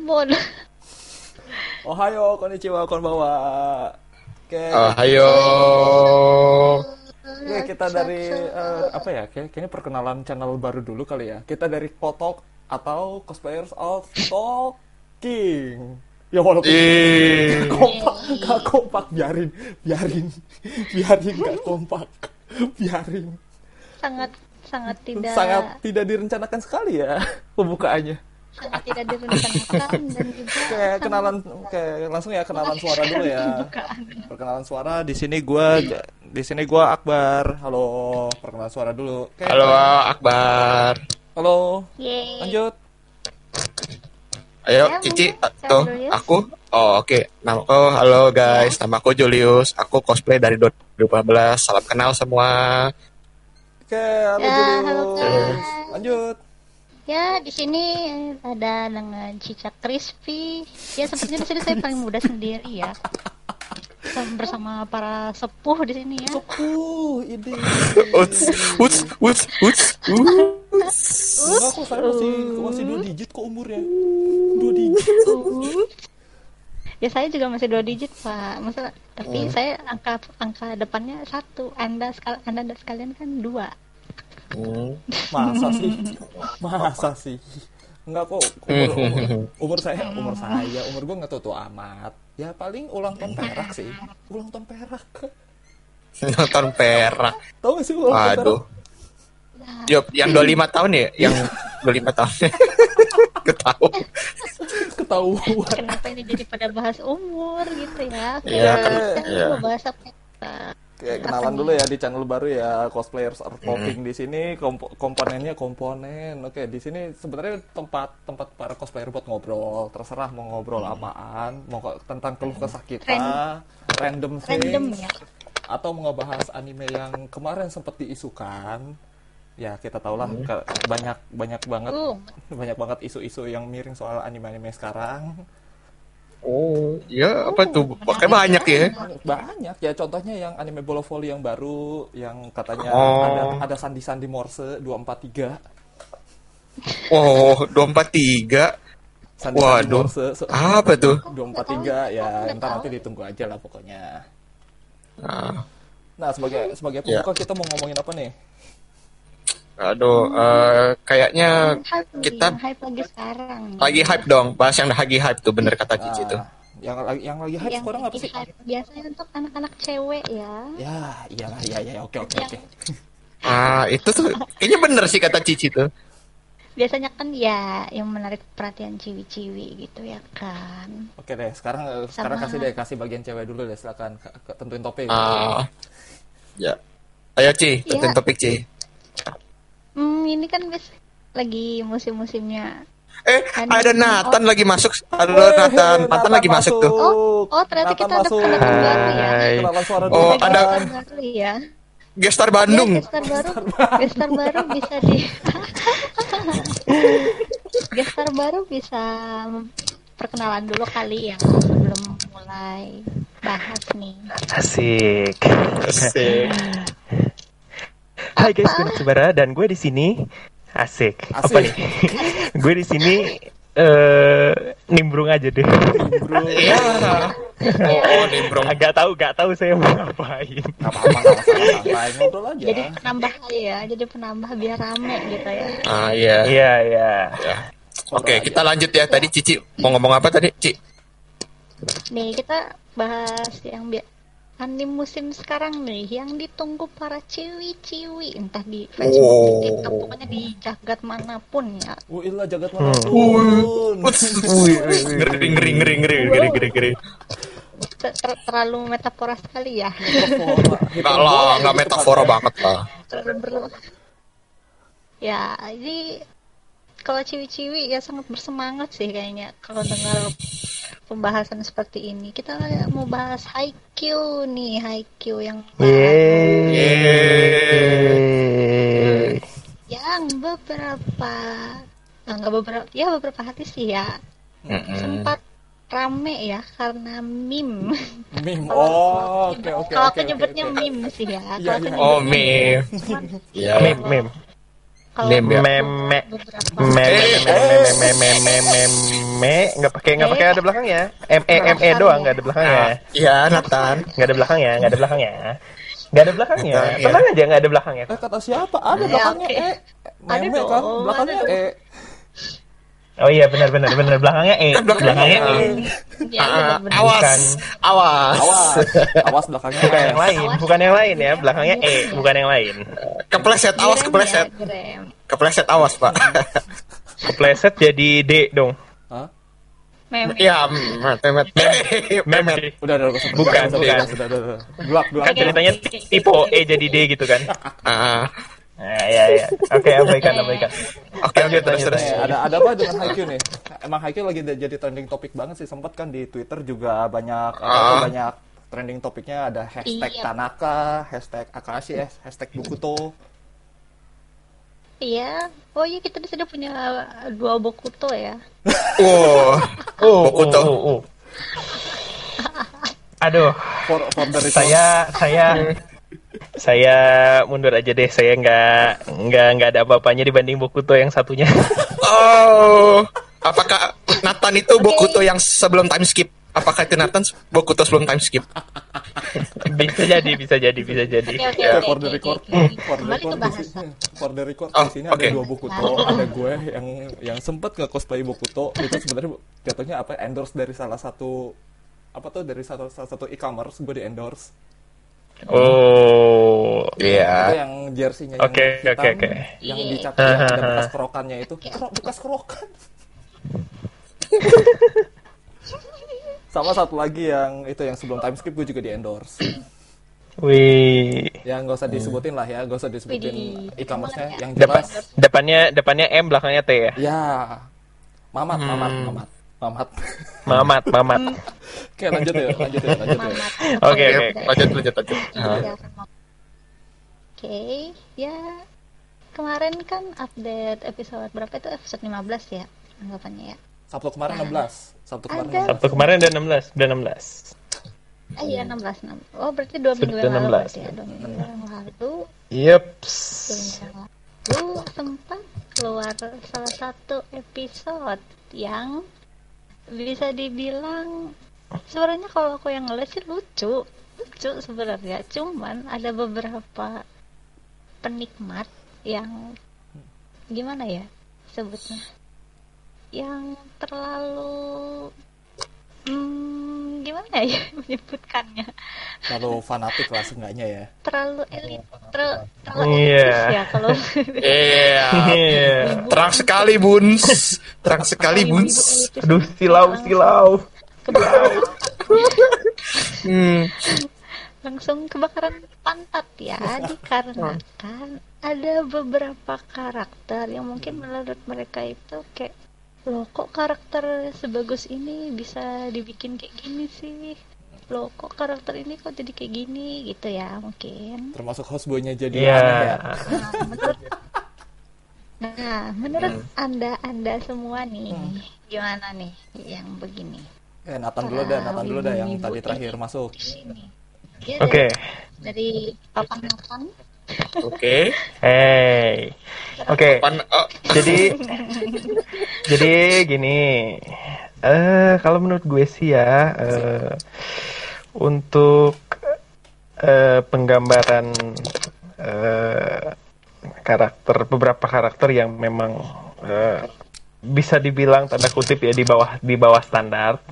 Bon. Ohayo, konnichiwa, konbawa. Oke. Oh, ayo. Oke, kita dari eh, apa ya? Kayak- Kayaknya perkenalan channel baru dulu kali ya. Kita dari Kotok atau Cosplayers of Talking. Ya walaupun Ih. kompak, gak kompak, biarin, biarin, biarin gak kompak, biarin. sangat sangat tidak Sangat tidak direncanakan sekali ya pembukaannya. Sangat tidak direncanakan dan juga Kayak kenalan, kayak langsung ya kenalan suara dulu ya. Perkenalan suara di sini gua di sini gua Akbar. Halo, perkenalan suara dulu. Oke. Halo Akbar. Halo. Yeay. Lanjut. Ayo Ya, Cici Julius. aku? Oh oke. Nama oh halo guys. Nama aku Julius. Aku cosplay dari 2015. Salam kenal semua. Oke, halo Ya, Julius. halo, guys. Lanjut. Ya, di sini ada dengan Cica Crispy. Ya, sepertinya di sini saya paling muda sendiri ya. Sama- Bersama para sepuh di sini ya. Uh, ini. Uts, uts, uts, uts, uts. Enggak kok saya masih masih dua digit kok umurnya. Dua digit. Ya saya juga masih dua digit pak. Masalah, tapi saya angka angka depannya satu. Anda sekal Anda dan sekalian kan dua. Hmm. Masa sih? Masa sih? Enggak kok umur, umur, umur saya umur saya umur gue nggak tua amat ya paling ulang tahun perak sih ulang tahun perak Nonton perak. tahu gak sih ulang tahun perak Waduh. Yup, yang 25 tahun ya? Yang 25 tahun. Ketahu. ketahuan Kenapa ini jadi pada bahas umur gitu ya? Iya, kan, Kita iya. mau bahas apa? Ya? Kayak kenalan dulu ya di channel baru ya cosplayers are talking di sini kompo- komponennya komponen. Oke di sini sebenarnya tempat tempat para cosplayer buat ngobrol. Terserah mau ngobrol apaan mau tentang keluh kesah kita random things Random ya. atau mau ngebahas anime yang kemarin sempat diisukan. Ya kita tahu lah ke- banyak banyak banget Uh. banyak banget isu-isu yang miring soal anime-anime sekarang Oh, ya apa tuh? Pakai banyak ya. banyak ya contohnya yang anime bola volley yang baru yang katanya Oh. ada ada sandi-sandi Morse 243 Oh, 243. sandi-sandi Waduh. Morse se- Apa tuh? 243 ya ntar nanti ditunggu aja lah pokoknya Nah, nah sebagai sebagai pembuka kita mau ngomongin apa nih aduh, eh, kayaknya Hype lagi, kita yang hype lagi sekarang. lagi hype dong. Bahas yang lagi hype tuh bener kata Cici tuh. Nah, yang lagi yang lagi hype Yang sekarang apa lagi sih hype biasanya untuk anak-anak cewek ya. ya iyalah iya iya oke oke oke Ah, itu tuh kayaknya bener sih kata Cici tuh. Biasanya kan ya yang menarik perhatian ciwi-ciwi gitu ya kan. Oke deh, sekarang sekarang Sama- kasih deh kasih bagian cewek dulu deh, silakan tentuin topik. Ah, ya. Ayo Ci, tentuin Ya. topik Ci. Hmm, ini kan bis lagi musim-musimnya. Eh, Kan- ada Nathan lagi masuk. Halo Nathan, Nathan lagi masuk tuh. Oh, oh ternyata Nathan kita ada masuk. penonton baru ya. Kenalan suara Oh, ada- baru ya. Gestar Ya, Bandung. gestar baru, gestar baru bisa di gestar baru bisa perkenalan dulu kali ya sebelum mulai bahas nih. Asik. Asik. Hai guys, gue Natsubara dan gue di sini asik. Asik. Apa nih? gue di sini eh nimbrung aja deh. Iya. Oh, oh, nimbrung. Agak tahu, gak tahu saya mau ngapain. apa-apa, ngobrol aja. Jadi penambah kali ya, jadi penambah biar rame gitu ya. Ah, iya. Iya, iya. Ya. Oke, kita lanjut ya. Tadi Cici mau ngomong apa tadi, Ci? Nih kita bahas yang bi- anime musim sekarang nih yang ditunggu para ciwi-ciwi entah di Facebook, Oh. TikTok, pokoknya di jagat mana pun ya. Wih, jagat Hmm. mana pun. Ngeri, ngeri, ngeri, ngeri, ngeri, ngeri, ngeri. Ter- ter- terlalu metafora sekali ya. Enggak lah, enggak metafora banget lah. Terlalu berlebihan. Ya, jadi kalau ciwi-ciwi ya sangat bersemangat sih kayaknya kalau dengar pembahasan seperti ini. Kita mau bahas Haikyuu nih, Haikyuu yang Yeay. yang beberapa ah, nggak beberapa ya beberapa hati sih ya Mm-mm. sempat rame ya karena meme. Meme. Oh, oke oke Kalau aku nyebutnya meme sih ya. Kalau iya. aku Oh, meme. Iya. Mem, mem. Kalau Meme ya. Meme. beberapa Meme, meme, meme, meme, meme, meme, me nggak pakai nggak pakai Eh. ada belakangnya m e m e doang nggak ada belakangnya Iya, Nathan. nggak ada belakangnya nggak ada belakangnya nggak ada belakangnya Iya. tenang aja nggak ada belakangnya Eh kata siapa? Ada Ya, belakangnya. E. Ada Meme kan? dong, Belakangnya ada E. oh iya benar benar benar belakangnya e belakangnya e Ya, iya, Ah, awas, awas. Awas. Awas belakangnya bukan E. yang lain bukan yang lain ya belakangnya e bukan yang lain Kepleset, awas kepleset. Kepleset, awas, Pak. kepleset jadi d dong Hah? Meme. Iya, memet, memet. Memet. Udah, udah, udah, Bukan, bukan. udah, udah, udah. Gelap, gelap. kan ceritanya tipe e jadi d gitu kan Ah, nah, ya ya oke abaikan abaikan Oke, oke, terus, terus. Ada ada apa dengan Haikyuu nih? Emang Haikyuu lagi jadi trending topik banget sih. Sempat kan di Twitter juga banyak Ah. banyak trending topiknya ada hashtag Iya. Tanaka, hashtag Akashi, eh, hashtag Bukuto. Iya. Oh iya kita sudah punya dua Bokuto ya. Wow. Oh Bokuto. oh, oh, oh. aduh For, for saya saya saya mundur aja deh saya nggak nggak nggak ada apa-apanya dibanding Bokuto yang satunya Oh, apakah Nathan itu Bokuto yang sebelum time skip? Apakah itu Nathan Bokuto sebelum time skip? bisa jadi bisa jadi bisa jadi Oke oke Ya, oke. for the record, oke, oke. for the record di sini, for the record Oh, di sini oke. ada dua Bokuto, ada gue yang yang sempet nge cosplay Bokuto itu sebenarnya jatuhnya apa endorse dari salah satu apa tuh dari salah, salah satu e-commerce gue di endorse oh itu Iya. yang jersey-nya yang Oke, hitam oke, oke. yang Iya. dicat yang ada bekas kerokannya itu Kero- bekas kerokan sama satu lagi yang itu yang sebelum time skip gue juga di endorse. Wih. Ya nggak usah disebutin lah ya nggak usah disebutin e-commerce-nya. keren yang Depan, jelas depannya depannya M belakangnya T ya? Ya. Mamat mamat mamat. Mamat. Mamat Mamat. Oke lanjut ya lanjut ya lanjut ya. Mamat. Oke, Oke, oke. lanjut, lanjut, lanjut. Oke, ya. Kemarin kan update episode berapa itu? Episode 15 ya anggapannya ya. Sabtu kemarin 16 Sabtu kemarin Ada. 16 Sabtu kemarin udah 16 udah 16 Ah iya 16, 16. Oh berarti dua minggu Sudah yang lalu 16, berarti ya. Dua minggu yang lalu, Yeps dua minggu yang lalu sempat keluar salah satu episode yang bisa dibilang sebenarnya kalau aku yang ngeliat sih lucu lucu sebenarnya. Cuman ada beberapa penikmat yang gimana ya sebutnya yang terlalu hmm, gimana ya menyebutkannya lalu fanatik lah seenggaknya ya terlalu elit ter- terlalu Iya. elitis ya kalau Iya. Iya. Terang sekali, Buns. Terang sekali, Buns. Aduh silau silau Hmm. langsung kebakaran pantat ya dikarenakan ada beberapa karakter yang mungkin menurut mereka itu kayak loh kok karakter sebagus ini bisa dibikin kayak gini sih? Loh kok karakter ini kok jadi kayak gini? Gitu ya mungkin. Termasuk houseboy-nya jadi Iya. aneh ya? Nah, menurut Nah, menurut Anda Anda semua nih, gimana nih yang begini? eh Nathan dulu dah Nathan dulu dah yang tadi terakhir masuk. Di sini. Ya, Oke. Dari, dari Papa Nathan. Oke. Hey. Oke. Oh, jadi jadi gini. Eh kalau menurut gue sih ya eh, untuk eh, penggambaran eh, karakter beberapa karakter yang memang eh, bisa dibilang tanda kutip ya di bawah di bawah standar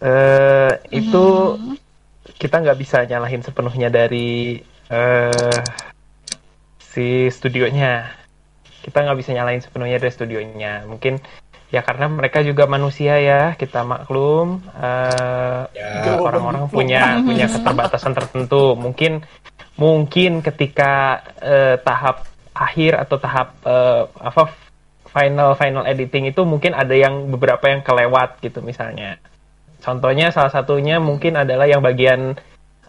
eh itu kita nggak bisa nyalahin sepenuhnya dari eh si studionya. Kita nggak bisa nyalain sepenuhnya dari studionya. Mungkin ya karena mereka juga manusia ya kita maklum. Eh, Ya. orang-orang punya punya keterbatasan tertentu. Mungkin mungkin ketika eh, tahap akhir atau tahap eh, apa final final editing itu mungkin ada yang beberapa yang kelewat gitu misalnya. Contohnya salah satunya mungkin adalah yang bagian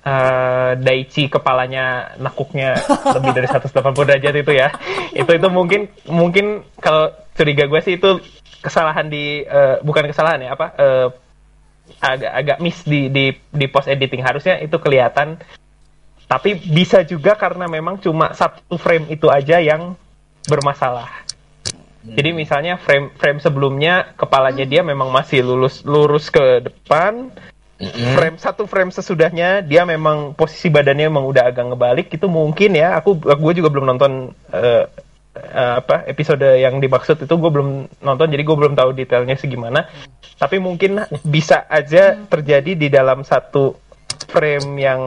eh, Daichi kepalanya nekuknya lebih dari 180 derajat itu ya. Itu itu mungkin mungkin kalau curiga gue sih itu kesalahan di eh, bukan kesalahan ya apa eh, agak agak miss di di di post editing. Harusnya itu kelihatan. Tapi bisa juga karena memang cuma satu frame itu aja yang bermasalah. Jadi misalnya frame frame sebelumnya kepalanya dia memang masih lurus lurus ke depan. Mm-mm. Frame satu frame sesudahnya dia memang posisi badannya memang udah agak ngebalik itu mungkin ya. Aku gue juga belum nonton eh, eh, apa episode yang dimaksud itu gue belum nonton jadi gue belum tahu detailnya segimana. Tapi mungkin bisa aja terjadi di dalam satu frame yang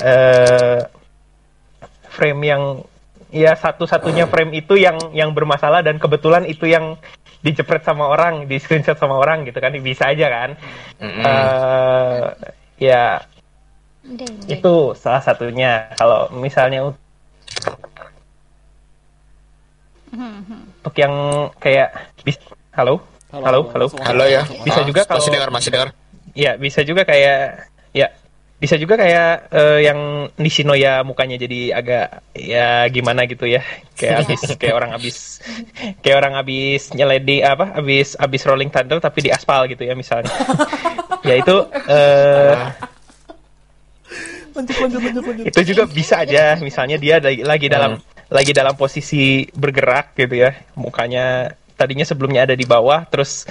eh, frame yang ya satu-satunya frame itu yang yang bermasalah dan kebetulan itu yang dijepret sama orang, di screenshot sama orang gitu kan bisa aja kan. Mm-mm. Eh, ya Deng, deng. itu salah satunya. Kalau misalnya untuk untuk yang kayak bis- halo halo halo, langsung Halo ya. Bisa Ah, juga kalau- masih dengar, masih dengar. ya bisa juga kayak ya bisa juga kayak eh, yang Nishinoya mukanya jadi agak ya gimana gitu ya. Kayak habis kayak orang habis kayak orang habis nyeledi apa habis habis rolling thunder tapi di aspal gitu ya misalnya. Ya itu eh, lanjut lanjut lanjut lanjut. itu juga bisa aja. Misalnya dia lagi, lagi dalam lagi dalam posisi bergerak gitu ya. Mukanya tadinya sebelumnya ada di bawah terus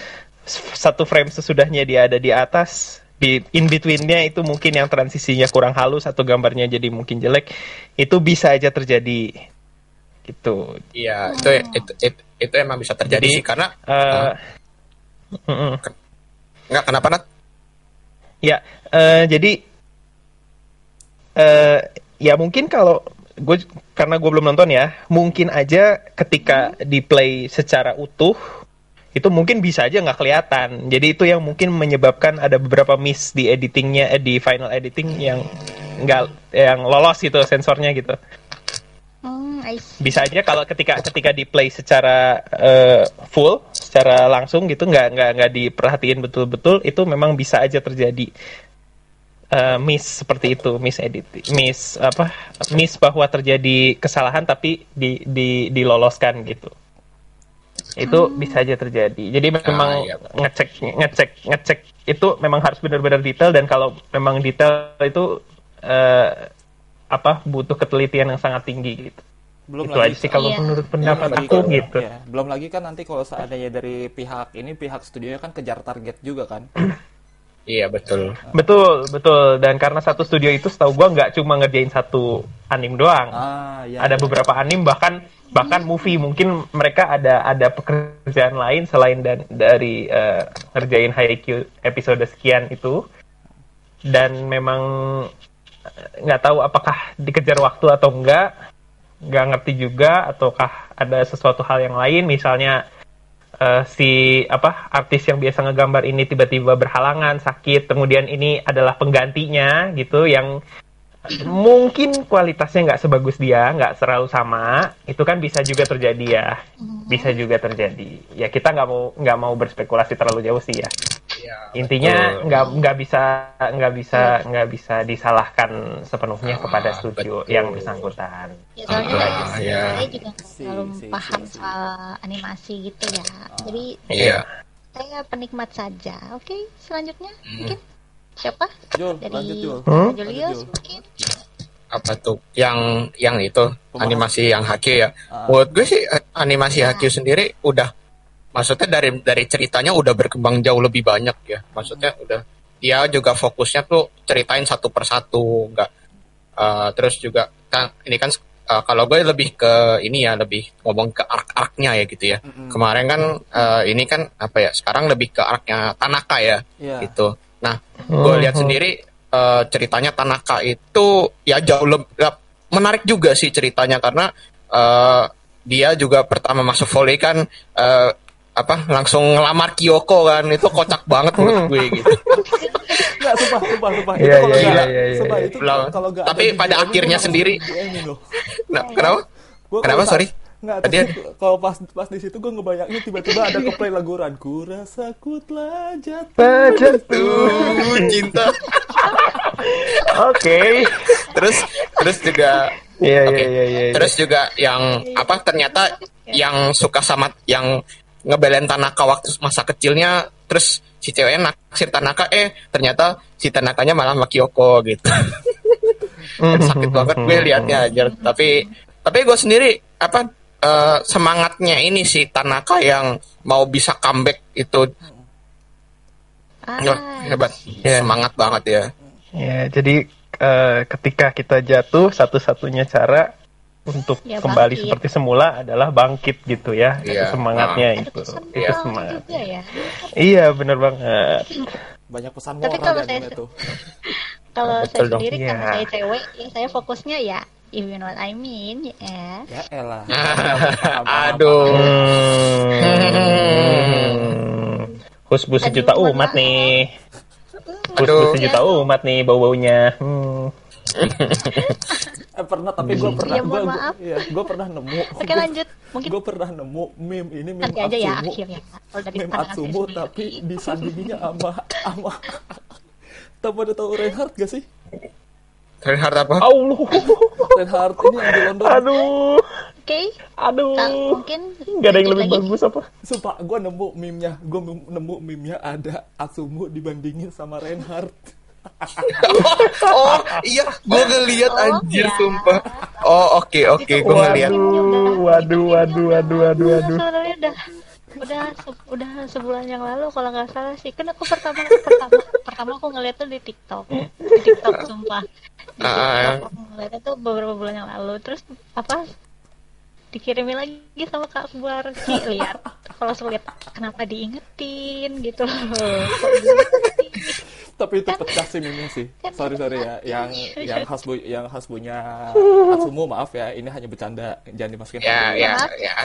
satu frame sesudahnya dia ada di atas di in betweennya itu mungkin yang transisinya kurang halus atau gambarnya jadi mungkin jelek itu bisa aja terjadi. Gitu. Iya, itu, itu itu itu emang bisa terjadi Jadi, sih karena Eh, mm-mm. nggak kenapa Nat? Ya, eh, jadi eh ya mungkin kalau gue karena gue belum nonton ya, mungkin aja ketika di play secara utuh itu mungkin bisa aja nggak kelihatan. Jadi itu yang mungkin menyebabkan ada beberapa miss di editingnya, eh, di final editing yang nggak yang lolos gitu sensornya gitu. Hmm. Bisa aja kalau ketika ketika di play secara eh, full, secara langsung gitu nggak nggak nggak diperhatiin betul-betul itu memang bisa aja terjadi eh, miss seperti itu, miss edit, miss apa, miss bahwa terjadi kesalahan tapi di di diloloskan gitu. Itu bisa aja terjadi. Jadi memang iya. ngecek ngecek ngecek itu memang harus benar-benar detail dan kalau memang detail itu eh, apa butuh ketelitian yang sangat tinggi gitu belum itu lagi aja sih kalau Iya. menurut pendapat aku kan- gitu. ya, belum lagi kan nanti kalau seandainya dari pihak ini pihak studionya kan kejar target juga kan Iya betul. Betul, betul. Dan karena satu studio itu setahu gua nggak cuma ngerjain satu anim doang. ah ya ada beberapa anim bahkan bahkan movie mungkin mereka ada ada pekerjaan lain selain dan dari eh, ngerjain Haikyuu episode sekian itu. Dan memang eh, nggak tahu apakah dikejar waktu atau enggak. Nggak ngerti juga ataukah ada sesuatu hal yang lain misalnya eh, si apa artis yang biasa ngegambar ini tiba-tiba berhalangan sakit kemudian ini adalah penggantinya gitu yang mungkin kualitasnya nggak sebagus dia nggak selalu sama itu kan bisa juga terjadi ya bisa juga terjadi ya kita nggak mau nggak mau berspekulasi terlalu jauh sih ya Iya, intinya nggak nggak bisa nggak bisa nggak bisa disalahkan sepenuhnya Ah, kepada studio betul. yang bersangkutan Ya, soalnya Ah, ya. saya juga nggak Si, terlalu si, paham si, si. soal animasi gitu ya. Jadi Iya. saya penikmat saja. Oke, selanjutnya mungkin siapa? Jul Dari lanjut Jul Hmm? Julius Jul. mungkin. Apa tuh? Yang yang itu Pemaham. animasi yang Haikyuu ya. Ah. Menurut gue sih eh, animasi Haikyuu sendiri udah maksudnya dari dari ceritanya udah berkembang jauh lebih banyak ya. Maksudnya udah dia juga fokusnya tuh ceritain satu persatu nggak eh, terus juga kan ini kan eh, kalau gue lebih ke ini ya lebih ngomong ke arc-arcnya ya gitu ya. Mm-mm. Kemarin kan eh, ini kan apa ya? Sekarang lebih ke arcnya Tanaka ya Iya. gitu. Nah, gue lihat sendiri eh, ceritanya Tanaka itu ya jauh lebih menarik juga sih ceritanya karena eh, dia juga pertama masuk volley kan eh, apa langsung ngelamar Kyoko kan itu kocak banget menurut gue gitu. Nggak, sumpah, sumpah, sumpah. Iya, itu kalau iya, nggak, iya, iya, sumpah, iya. itu kalau nggak tapi pada akhirnya sendiri-. Nah, kenapa? Gua Kenapa, sorry? Nggak, Tadi terus kalau pas pas di situ gue ngebayangin tiba-tiba ada keplay lagu Ranku rasa ku telah jatuh. Tuh, cinta. oke terus terus juga Iya, Oke. iya, iya, iya, iya. Terus juga yang apa ternyata yang suka sama yang ngebelain Tanaka waktu masa kecilnya terus si ceweknya naksir Tanaka eh ternyata si Tanakanya malah sama Kyoko gitu. Kan sakit banget gue liatnya aja. Tapi tapi gue sendiri apa eh, semangatnya ini sih Tanaka yang mau bisa comeback itu Ah, hebat. Ya. Semangat banget ya. Ya, jadi eh, ketika kita jatuh, satu-satunya cara untuk Ya, kembali bangkit. seperti semula adalah bangkit gitu ya. Itu Iya. semangatnya ada itu. Itu semangat. juga ya. Iya, bener banget. Banyak pesan Tapi moral kalau di anime saya- tuh. Kalau saya dong. sendiri Iya. karena saya cewek, ya saya fokusnya ya if you know what I mean, ya. Ya elah. Aduh. Hmm. Hus-bus Aduh, sejuta umat maaf. nih. Aduh. Hus-bus sejuta umat nih bau-baunya. Hmm. Eh, pernah tapi gue pernah Ya, mohon gue maaf. ya, gue pernah nemu Oke lanjut, mungkin gue pernah nemu meme ini meme nanti aja ya akhirnya. Meme Atsumu tapi disandinginya sama sama Tahu pada tahu Reinhardt gak sih? Reinhardt apa? Allah. Reinhardt ini yang di London. Aduh. Oke, Aduh. Kak, mungkin Gak ada yang lebih lagi. bagus apa? Sumpah, gue nemu meme-nya. Gue nemu meme-nya ada Atsumu dibandingin sama Reinhardt. oh iya, gue ngeliat Oh, anjir ya. sumpah. Oh oke oke, gue ngeliat. Waduh, waduh, waduh, waduh, waduh, waduh. sebenarnya udah udah se- udah sebulan yang lalu kalau nggak salah sih kan aku pertama pertama pertama aku ngeliat tuh di TikTok di TikTok sumpah Ah, TikTok aku ngeliatnya tuh beberapa bulan yang lalu terus apa dikirimin lagi sama Kak Akbar Ki lihat kalau lihat kenapa diingetin gitu loh? Tapi itu pecah sih meme sih. kan Sorry sorry ya, yang yang hasbu yang hasbunya Atsumu maaf ya, ini hanya bercanda, jangan dimasukin. Ya ya ya.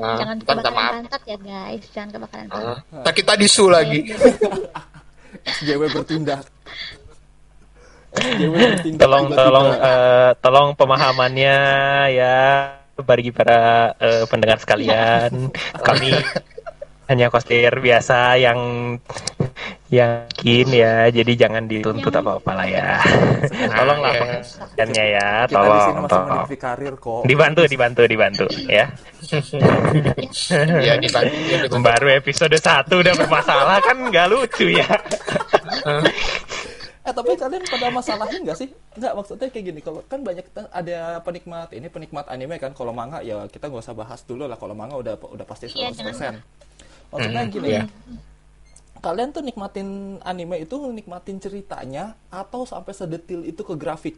Ah, jangan kebakaran maaf. pantat ya guys jangan kebakaran Ah, pantat tak kita disu lagi. SJW bertindak. Tolong, tolong, eh, tolong pemahamannya ya bagi para eh, pendengar sekalian. Kami hanya cosplayer biasa yang yakin ya, jadi jangan dituntut apa-apa lah ya. Tolonglah ya. pengertiannya ya, Kita di sini tolong, tolong. meniti karir kok. Dibantu, dibantu, dibantu ya. Ya dibantu. ya, dibantu. Baru episode 1 udah bermasalah kan nggak lucu ya. Eh tapi kalian pada masalahin nggak sih? Nggak maksudnya kayak gini. Kalau kan banyak ada penikmat ini penikmat anime kan. Kalau manga ya kita nggak usah bahas dulu lah. Kalau manga udah udah pasti 100%. Iya. Maksudnya Hmm, gini. iya. Kalian tuh nikmatin anime itu nikmatin ceritanya atau sampai sedetil itu ke grafik?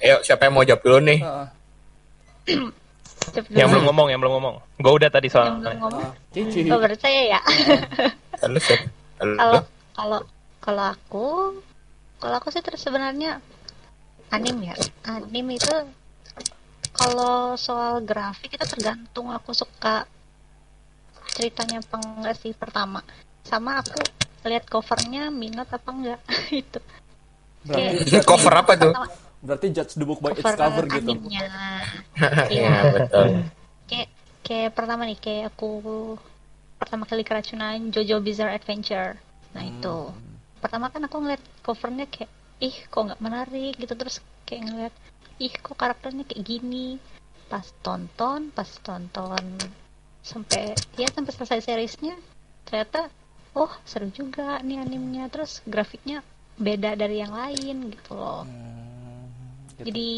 Ayo siapa yang mau jawab dulu nih? Heeh. Cepet Yang dulu. belum ngomong, yang belum ngomong. Gue udah tadi yang belum soalnya. ngomong Ah, Cici. oh percaya ya Halo, siapa? Halo. kalau kalau kalau aku kalau aku sih terus sebenarnya anim ya. Anim itu kalau soal grafik itu tergantung aku suka ceritanya sih pertama. Sama aku lihat covernya minat apa enggak itu Berarti, Kayak- Cover apa tuh? pertama, berarti judge the book by its cover cover gitu. animnya. Iya iya. betul. kayak kayak pertama nih kayak aku pertama kali keracunan Jojo Bizarre Adventure. Nah itu pertama kan aku ngeliat covernya kayak ih kok nggak menarik gitu terus kayak ngeliat ih kok karakternya kayak gini pas tonton pas tonton sampai ya sampai selesai seriesnya ternyata oh seru juga nih animenya terus grafiknya beda dari yang lain gitu loh Hmm, gitu. jadi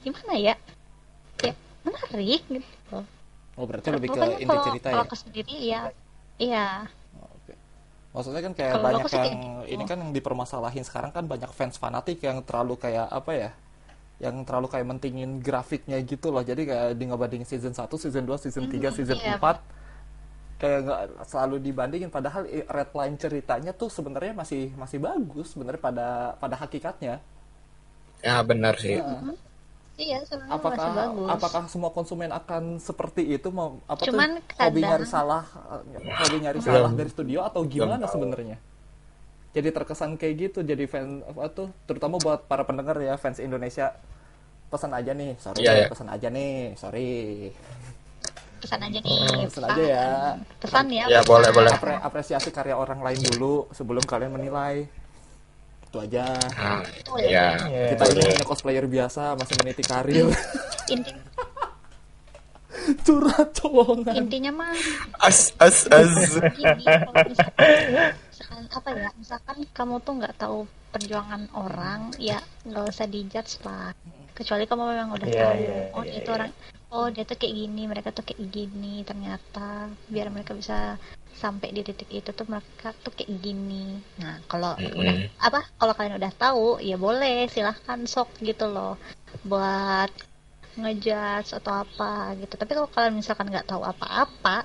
gimana ya kayak menarik gitu loh Oh berarti lebih ke inti kalau- cerita ya? kalau aku sendiri ya iya. Maksudnya kan kayak Kalau banyak yang kayak gitu. ini kan yang dipermasalahin sekarang kan banyak fans fanatik yang terlalu kayak apa ya? Yang terlalu kayak mentingin grafiknya gitu loh. Jadi kayak di ngebandingin season 1, season 2, season 3, season iya. 4 kayak nggak selalu dibandingin padahal red line ceritanya tuh sebenarnya masih masih bagus sebenarnya pada pada hakikatnya. Ya benar sih. Iya sebenarnya masih Apakah bagus. apakah semua konsumen akan seperti itu? Mau apa Cuman tuh hobi kadang- nyari salah eh, hobi nyari salah dari studio atau gimana sebenarnya? Jadi terkesan kayak gitu jadi fan apa tuh terutama buat para pendengar ya fans Indonesia pesan aja nih sorry Iya, iya. pesan aja nih sorry. Pesan aja nih pesan aja ya. pesan. Ya. Ya, boleh, boleh. Apre- apresiasi karya orang lain dulu sebelum kalian menilai itu aja Nah, Oh, ya. ya. kita ini hanya cosplayer biasa masih meniti karir Inti, curhat colongan intinya mah As as as. misalkan, apa ya misalkan kamu tuh nggak tahu perjuangan orang ya nggak usah dijudge lah kecuali kamu memang udah Iya, tahu iya, oh iya, itu iya. orang oh dia tuh kayak gini mereka tuh kayak gini ternyata biar mereka bisa sampai di titik itu tuh mereka tuh kayak gini nah kalau Mm-mm. udah apa kalau kalian udah tahu ya boleh silahkan sok gitu loh buat ngejudge atau apa gitu tapi kalau kalian misalkan nggak tahu apa-apa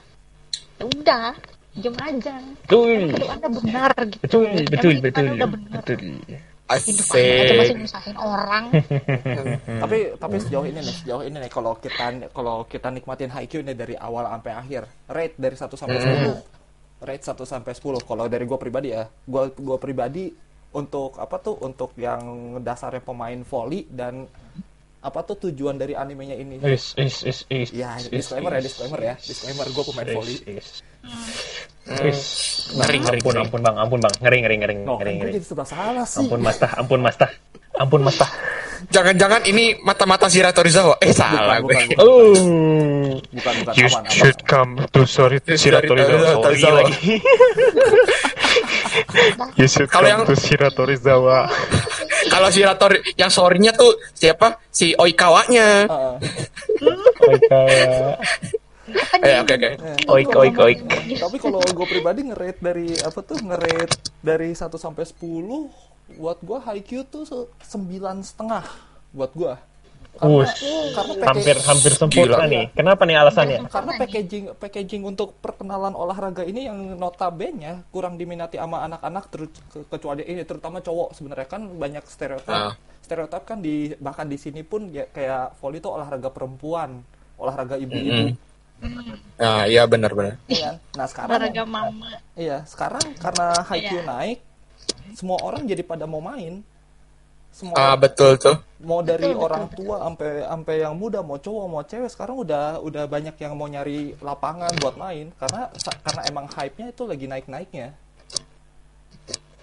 ya udah diam aja Betul. hidup anda benar gitu Betul, Emang betul, betul. Anda udah benar Betul. hidup aja masih nyusahin orang Tapi tapi sejauh ini nih, sejauh ini nih kalau kita kalau kita nikmatin Haikyuu nih dari awal sampai akhir, rate dari 1 sampai 10. Rate 1 sampai 10. Kalau dari gue pribadi ya, gue gua pribadi untuk apa tuh untuk yang dasarnya pemain volley dan apa tuh tujuan dari animenya ini. Is, is, is, is, Ya, is, disclaimer ya, is. disclaimer ya. Disclaimer gue pemain Is, volley. is. Is. Ngeri, ngeri, Ampun, ngeri. ampun bang, ampun bang, ngeri, ngeri, ngeri, ngeri, kan gue ngeri. jadi serba salah sih. Ampun mas tah, ampun mas tah, ampun mas tah. Jangan-jangan ini mata-mata Shira Torizawa. Eh salah Bukan, gue. bukan, Oh, Bukan bukan You aman, aman. should come to sorry Shira Shiratorizawa. Torizawa. sorry lagi. You should Kalau come yang- to Shiratorizawa. Kalau Shira Tori yang sorry-nya tuh siapa? Si Oikawanya. Heeh. Oik, kayak- Eh oke oke. oik, oik, oik. Tapi kalau gue pribadi ngerate dari apa tuh ngerate dari 1 sampai 10 buat gue Haikyuu tuh se- sembilan setengah buat gue. Karena, Wush. karena package- Hampir, hampir sempurna Gila. nih. Kenapa nih alasannya? karena packaging packaging untuk perkenalan olahraga ini yang notabene kurang diminati sama anak-anak kecuali ini terutama cowok sebenarnya kan banyak stereotip Ah. stereotip kan di bahkan di sini pun ya, kayak volley itu olahraga perempuan olahraga ibu-ibu Nah iya benar-benar. Iya kan? nah sekarang olahraga mama Iya, sekarang karena Haikyuu Iya. naik, semua orang jadi pada mau main. Semua Ah betul tuh. mau dari betul, orang tua sampai sampai yang muda, mau cowok mau cewek sekarang udah udah banyak yang mau nyari lapangan buat main karena karena emang hype-nya itu lagi naik-naiknya.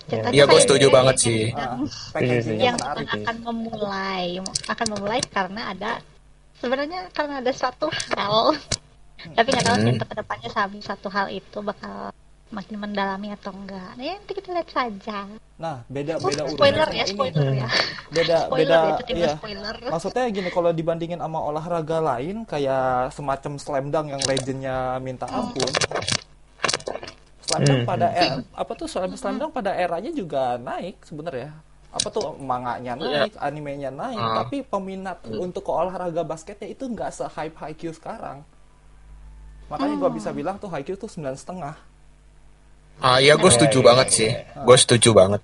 Contohnya Iya gue kayak setuju banget sih. Ah, Iya yang menarik. akan memulai akan memulai karena ada sebenarnya karena ada suatu hal tapi nggak tahu sih Hmm. ke depannya satu hal itu bakal makin mendalami atau enggak nah nanti kita lihat saja Nah, beda beda urusan spoiler ya ini. spoiler ya Beda spoiler beda itu iya. spoiler Maksudnya gini, kalau dibandingin sama olahraga lain kayak semacam slam dunk yang legendnya minta ampun. Slam dunk Hmm. pada era apa tuh slam, slam dunk pada eranya juga naik sebenarnya. Apa tuh manganya naik, animenya naik, Ah. tapi peminat untuk ke olahraga basketnya itu nggak se hype Haikyuu sekarang. Makanya gua bisa bilang tuh Haikyuu tuh sembilan setengah. Ah iya gue setuju Iya, banget iya, sih. iya. Gue setuju banget.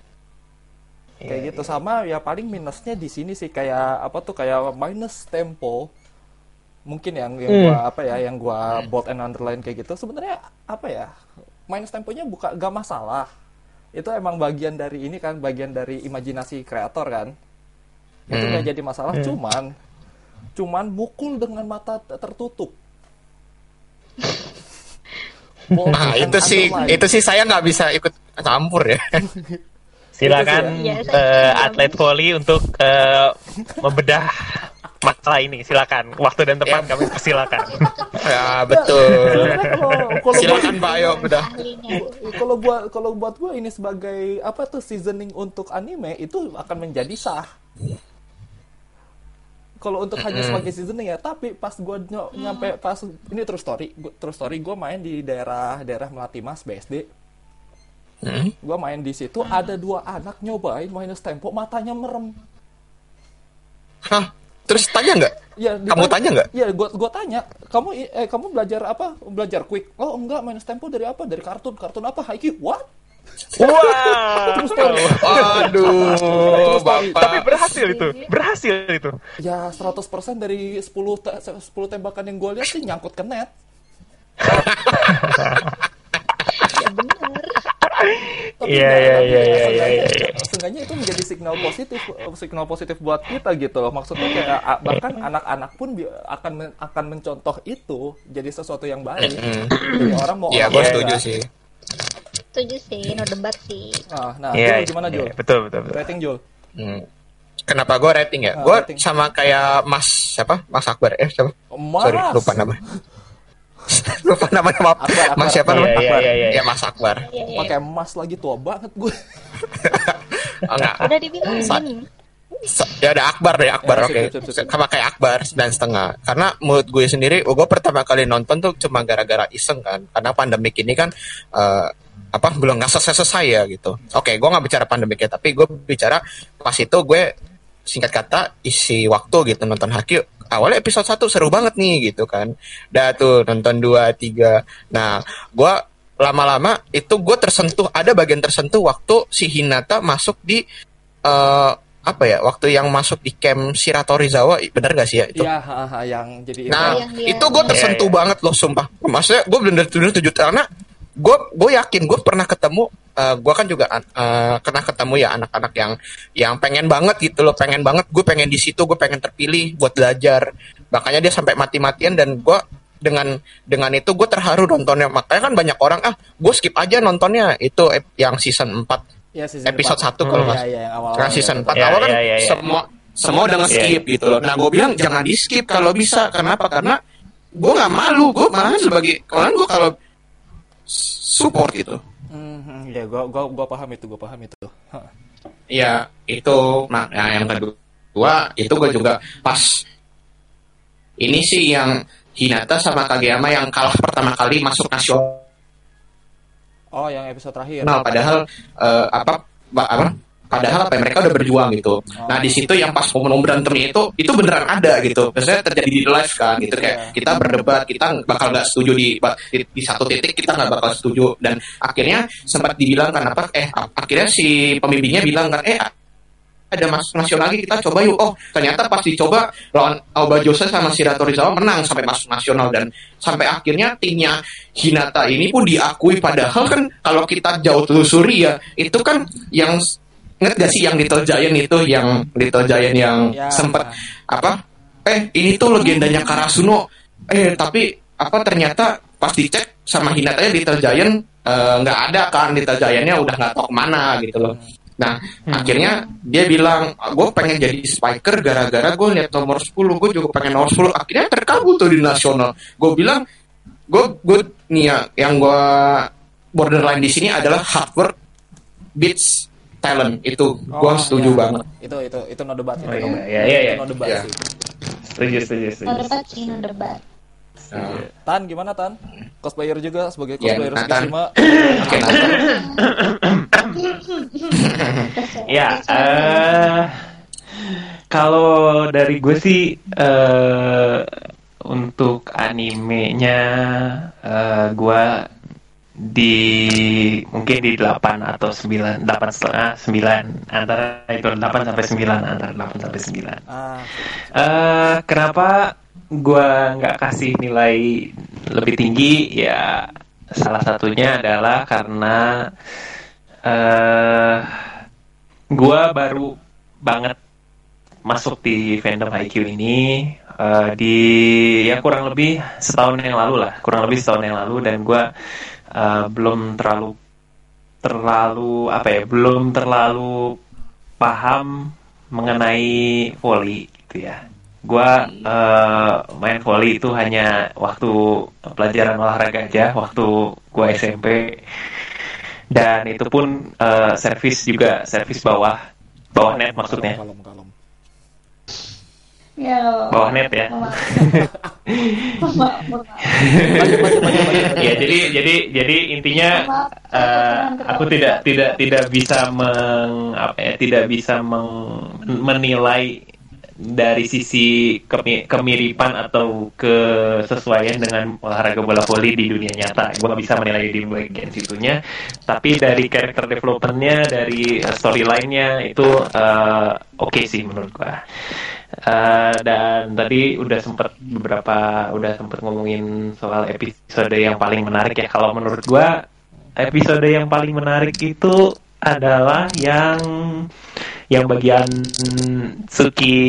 kayak gitu sama ya paling minusnya di sini sih kayak apa tuh kayak minus tempo mungkin yang yang Hmm. gua apa ya yang gua bold and underline kayak gitu sebenarnya apa ya minus temponya buka gak masalah itu emang bagian dari ini kan bagian dari imajinasi kreator kan itu Hmm. nggak jadi masalah cuman cuman mukul dengan mata tertutup Nah itu sih itu sih saya nggak bisa ikut campur ya. Silakan ya. saya atlet volley untuk eh, membedah masalah ini. Silakan. Waktu dan tempat Ya. kami persilakan. ya betul. Kalau Silakan Mbak Ayo udah. ahlinya kalau buat kalau buat gue ini sebagai apa tuh seasoning untuk anime itu akan menjadi sah. Kalau untuk hanya sebagai seasoning ya, tapi pas gue nyampe pas ini terus story, gua, terus story gue main di daerah daerah Melati Mas BSD. Hmm? Gue main di situ ada dua anak nyobain minus tempo matanya merem. Hah? Terus tanya nggak? Ya, Kamu tanya nggak? Iya, gua gua tanya. Kamu eh kamu belajar apa? Belajar quick. Oh, enggak, minus tempo dari apa? Dari kartun. Kartun apa? Haikyuu. What? Wow. Aduh, bapak. Tapi berhasil itu. Berhasil itu. Ya 100% dari 10 te- 10 tembakan yang gue lihat sih nyangkut ke net. ya benar Tapi Iya, nggak- iya, iya, ya iya, iya, iya. seenggaknya itu menjadi signal positif signal positif buat kita gitu loh. Maksudnya kayak bahkan anak-anak pun akan men- akan mencontoh itu jadi sesuatu yang baik. Hmm. Jadi orang mau Iya, gue setuju sih. Setuju sih no debat sih Nah, nah Iya. Jul, gimana iya, Jul? Betul, betul, betul. Rating Jul? Hmm. Kenapa gue rating ya? Ah, gue sama kayak Mas siapa? Mas Akbar eh siapa? Mas. Sorry, lupa nama. lupa namanya maaf. Akbar, Akbar. Mas siapa Iya, namanya? iya, Akbar. iya, iya. Ya Mas Akbar. Iya, iya. Pakai emas lagi tua banget gue. Oh, enggak. udah dibilangin Se- ya ada Akbar deh Akbar Ya, oke sip. sama kayak Akbar sembilan setengah karena menurut gue sendiri gue pertama kali nonton tuh cuma gara-gara iseng kan karena pandemik ini kan eh, apa belum nggak selesai selesai ya gitu. Oke gue nggak bicara pandemiknya tapi gue bicara pas itu gue singkat kata isi waktu gitu nonton Haki. Awalnya episode 1 seru banget nih gitu kan. Dah tuh nonton 2 3 nah gue lama-lama itu gue tersentuh ada bagian tersentuh waktu si Hinata masuk di eh apa ya waktu yang masuk di camp Shiratorizawa bener gak sih ya itu? Iya, yang jadi Nah, Yang dia- itu gue tersentuh Iya, iya. banget loh, sumpah. Maksudnya gue bener-bener tujuh karena gue gue yakin gue pernah ketemu, gue kan juga eh, pernah ketemu ya anak-anak yang yang pengen banget gitu loh, pengen banget. Gue pengen di situ, gue pengen terpilih buat belajar. Makanya dia sampai mati-matian dan gue dengan dengan itu gue terharu nontonnya. Makanya kan banyak orang ah, gue skip aja nontonnya itu yang season 4 ya, season episode depan. 1 kalau Iya, nggak iya, yang awal Karena season 4 Ya, awal kan ya, ya, ya. semua semua udah nge-skip Ya, gitu loh. Nah, gue bilang jangan di-skip kalau bisa. Kenapa? Karena gue nggak malu. Gue malah sebagai orang gue kalau support gitu. Mhm, ya, gua gua gua paham itu, gua paham itu. Ya, itu nah, nah, yang kedua itu gue juga pas ini sih yang Hinata sama Kageyama yang kalah pertama kali masuk nasional Oh, yang episode terakhir. Nah, padahal eh, apa apa padahal apa mereka udah berjuang gitu. Nah, di situ yang pas momen berantemnya itu itu beneran ada gitu. Biasanya terjadi di live kan gitu. Kayak kita berdebat, kita bakal nggak setuju di, di di satu titik kita nggak bakal setuju. Dan akhirnya sempat dibilang kan apa eh akhirnya si pembimbingnya bilang kan eh ada mas nasional lagi kita coba yuk. Oh ternyata pas dicoba lawan Aoba Jose sama Shirato Rizawa menang sampai masuk nasional. Dan sampai akhirnya timnya Hinata ini pun diakui. Padahal kan kalau kita jauh telusuri ya itu kan yang inget gak sih yang Little Giant itu yang Little Giant yang Ya. sempat apa eh ini tuh legendanya Karasuno eh tapi apa ternyata pas dicek sama Hinata ya Little Giant eh, nggak ada kan Little Giantnya udah nggak tahu ke mana gitu loh Nah, akhirnya dia bilang, gue pengen jadi spiker gara-gara gue lihat nomor 10, gue juga pengen nomor 10. Akhirnya terkabul tuh di nasional. Gue bilang, gue gue nih ya, yang gue borderline di sini adalah hard work beats talent. Itu gue Oh, setuju ya. banget. Itu itu itu no debat itu. Oh, no- iya, iya, iya, itu no debat iya. sih. Setuju, setuju, setuju. No debat sih, no debat. Tan gimana Tan? Cosplayer juga sebagai Ya, cosplayer nah, Tan. Tsukishima. Oke, Ya, eh kalau dari gue sih eh untuk animenya eh gue di mungkin di 8 atau 9 8 setengah 9 antara itu 8 sampai 9 antara 8 sampai 9 Ah, eh kenapa gua nggak kasih nilai lebih tinggi? Ya salah satunya adalah karena eh gua baru banget masuk di fandom IQ ini. Eh, di ya kurang lebih setahun yang lalu lah. Kurang lebih setahun yang lalu dan gua eh, belum terlalu terlalu apa ya belum terlalu paham mengenai volley gitu ya. Gua eh, main volley itu hanya waktu pelajaran olahraga aja waktu gua SMP dan itu pun eh, servis juga servis bawah bawah net maksudnya. Kalem, kalem. Ya. bawah net ya Lanjut, lanjut, lanjut, lanjut, lanjut. ya jadi jadi jadi intinya saya aku tidak tidak tidak bisa meng apa ya tidak bisa meng- menilai dari sisi kemi- kemiripan atau kesesuaian dengan olahraga bola voli di dunia nyata. Gue nggak bisa menilai di bagian situnya, tapi dari karakter developmentnya, dari storyline-nya itu eh, oke sih menurut gue. Eh, dan tadi udah sempat beberapa udah sempat ngomongin soal episode yang paling menarik ya. Kalau menurut gua episode yang paling menarik itu adalah yang yang bagian Suki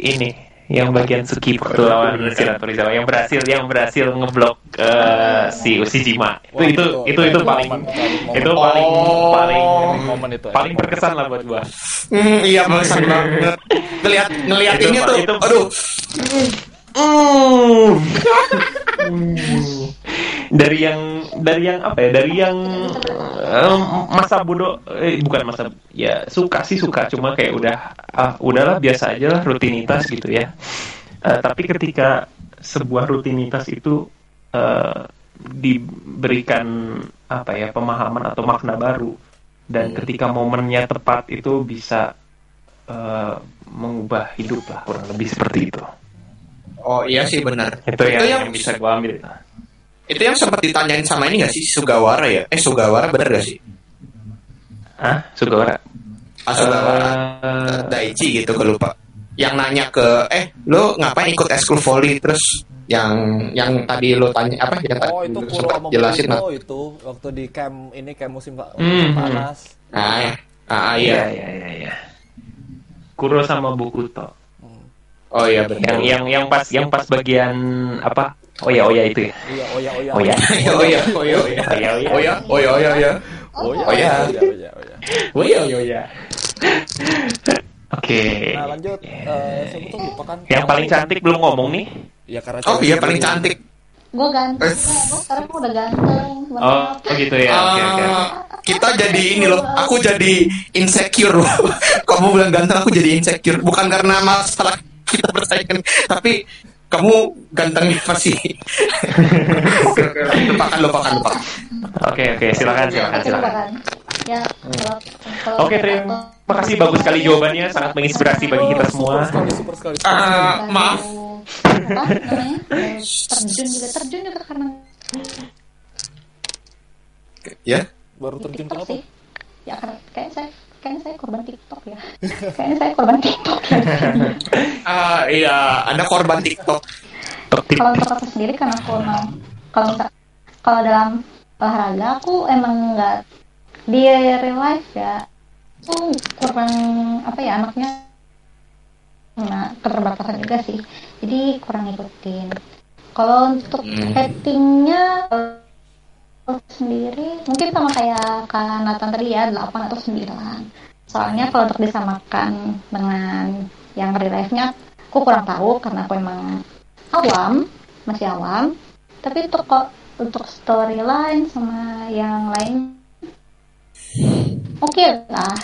ini yang bagian Suki lawan Shiratorizawa yang berhasil yang berhasil ngeblok eh, si Ushijima itu itu itu itu paling itu paling Oh. paling Momen itu. paling berkesan lah buat gua Hmm, iya bagusan banget. Itu, ini tuh, itu- aduh. Hmm. dari yang dari yang apa ya? Dari yang em, masa bodoh eh, bukan masa ya suka sih suka. Cuma kayak udah ah, udahlah biasa aja lah rutinitas gitu ya. Eh, tapi ketika sebuah rutinitas itu eh, diberikan apa ya pemahaman atau makna baru. Dan ketika momennya tepat itu bisa eh, mengubah hidup lah kurang lebih seperti itu Oh iya sih benar. itu yang, yang yang bisa gua ambil itu yang sempat ditanyain sama ini gak sih Sugawara ya? Eh Sugawara bener gak sih? ah Sugawara Ah, Sugawara Eh, Daichi gitu gue lupa. Yang nanya ke eh lo ngapain ikut eskul volley terus yang yang tadi lo tanya apa yang tadi Oh itu sempat sama jelasin lah. Boruto itu waktu di camp ini camp musim, musim Hmm. panas. Ah, ya. ah iya iya. iya iya iya Kuro sama Bokuto Oh iya benar. yang yang yang pas yang pas bagian apa oh ya oh ya itu ya Iya, oh ya, oh ya. oh ya oh iya oh iya oh iya. oh ya oh ya Oh iya oh iya oh iya oh iya. Oh ya, Oh ya. oh ya, oh ya, oh ya. oh ya oh ya oke Nah lanjut, eh, siapa tuh lupa kan? yang paling cantik belum ngomong nih Ya karena Oh iya paling cantik. Gue ganteng. Eh. Gue sekarang udah ganteng. oh oh gitu ya oke oke Ah, kita jadi ini loh, aku jadi insecure loh. Kamu bilang ganteng, aku jadi insecure. Bukan karena masalah kita bersaing, tapi kamu gantengnya masih. Lupakan, lupakan, lupakan. oke oke silakan silakan Oke, silakan. Ya, kalau- kalau oke terima kasih bagus sekali jawabannya sangat menginspirasi bagi kita semua Super sekali, super sekali. Ah, maaf. Apa namanya? Terjun juga, terjun juga karena Ya, Baru terjun sih. Ya karena kayak saya kayaknya saya korban TikTok ya. kayaknya saya korban TikTok ya. Ah, iya, Anda korban TikTok. kalau untuk aku sendiri karena aku emang kalau kalau dalam olahraga aku emang nggak di real life ya aku kurang apa ya anaknya nah keterbatasan juga sih jadi kurang ngikutin kalau untuk Hmm. aku sendiri mungkin sama kayak Kak Nathan tadi ya 8 atau 9 soalnya kalau untuk disamakan dengan yang real life-nya aku kurang tahu karena aku emang awam masih awam. Tapi untuk kok untuk storyline sama yang lain oke lah.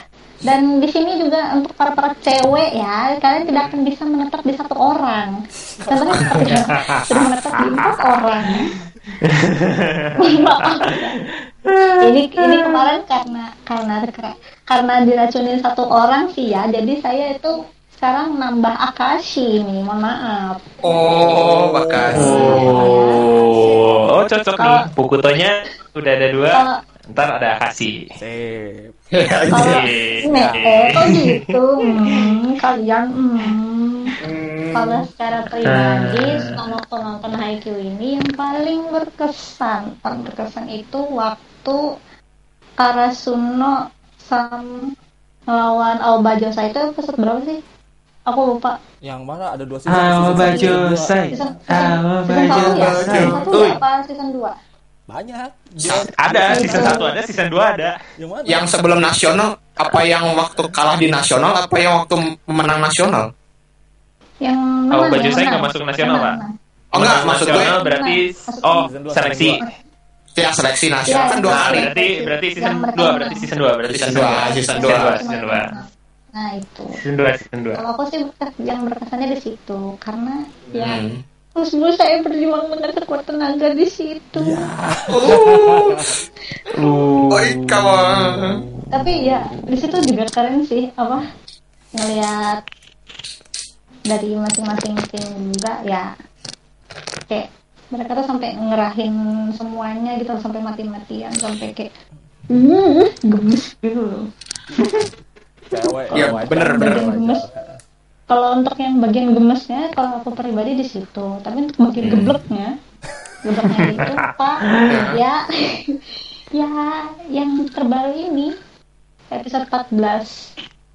Dan di sini juga untuk para para cewek ya kalian tidak akan bisa menetap di satu orang. Contohnya seperti sudah menetap di empat orang. Ini ini kemarin karena karena karena diracunin satu orang sih ya jadi saya itu sekarang nambah akashi nih mohon maaf. Oh, makasih. oh oh cocok nih bukutonya udah ada dua. kalau ntar ada kasih Sip. kalau Iya. Eh, kok gitu hmm, kalian hmm. kalau secara pribadi selama aku nonton Haikyuu ini yang paling berkesan paling berkesan itu waktu Karasuno sam melawan Aobajosa itu episode berapa sih aku lupa Yang mana ada dua season? Aobajosai. Season season, season, season satu ya season satu Uy. ya apa season 2 dua. Banyak. Dia, ada season satu ada season dua ada yang mana? Yang sebelum nasional, apa yang waktu kalah di nasional, apa yang waktu menang nasional? yang Oh, menang, baju saya nggak masuk nasional, Pak. Oh enggak, maksud gue nasional berarti Masuk oh seleksi ya seleksi nasional Iya. kan dua Nah, kali. berarti berarti season Yang mereka dua menang. berarti season dua berarti Season season dua dua, season season dua. dua season dua nah itu season dua season dua kalau aku sih yang berkesannya di situ karena ya Hmm. Terus dulu saya berjuang dengan sekuat tenaga di situ Oh, Oi, kawan. tapi ya di situ juga keren sih apa ngelihat dari masing-masing tim juga ya kayak mereka tuh sampai ngerahin semuanya gitu sampai mati-matian sampai kayak uh, gemes gitu loh Cewek. Iya, wajar. bener, bener. Kalau untuk yang bagian gemesnya kalau aku pribadi di situ tapi untuk bagian gebleknya gebleknya itu pak ya ya yang terbaru ini episode 14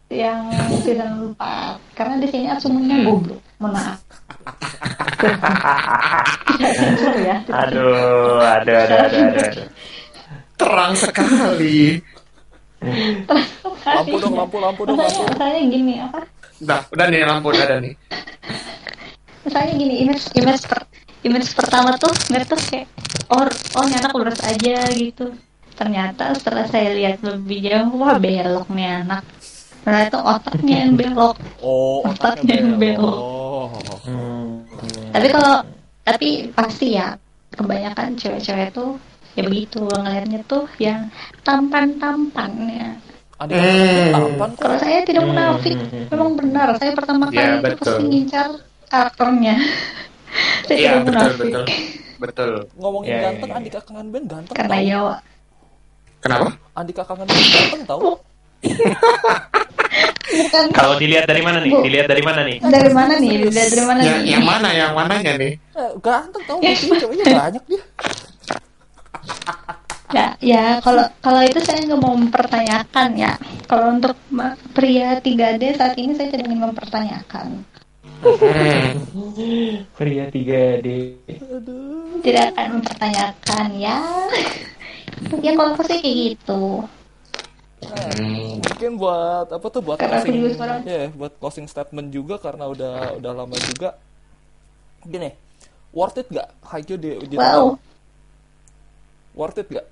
yang season 4 karena di sini asumsinya goblok mohon maaf ya aduh aduh aduh aduh aduh. Terang sekali. Lampu dong, lampu, lampu dong, lampu. misalnya gini apa Udah, udah nih lampu udah ada nih. misalnya gini image image per, image pertama tuh ngeliat tuh kayak oh oh ini anak lurus aja gitu ternyata setelah saya lihat lebih jauh wah belok nih anak ternyata otaknya yang belok Oh, Otaknya yang belok. Oh. Hmm. tapi kalau tapi pasti ya kebanyakan cewek-cewek tuh ya begitu ngelihatnya tuh yang tampan-tampan ya Adik tampan kok. kalau saya tidak munafik memang benar saya pertama Ya, kali itu pasti ngincar karakternya saya Iya tidak betul munafik betul betul. Ngomongin Ya, ya, ganteng, ya. Andika kangen band ganteng karena tau. ya Kenapa? Andika kangen band ganteng tau. bukan Kalau dilihat dari mana nih? Bu. Dilihat dari mana nih? dari mana nih Dilihat dari mana nih yang mana yang mananya nih? Eh, ganteng tau sih? Cowoknya banyak dia. Ya, ya kalau kalau itu saya nggak mau mempertanyakan ya. Kalau untuk pria 3D saat ini saya tidak ingin mempertanyakan. Pria 3D. Tidak akan mempertanyakan ya. ya kalau aku sih kayak gitu. Hmm. Mungkin buat apa tuh buat Karena closing, ya buat closing statement juga karena udah udah lama juga. Gini, worth it gak Haikyuu di, di Wow. Worth it gak?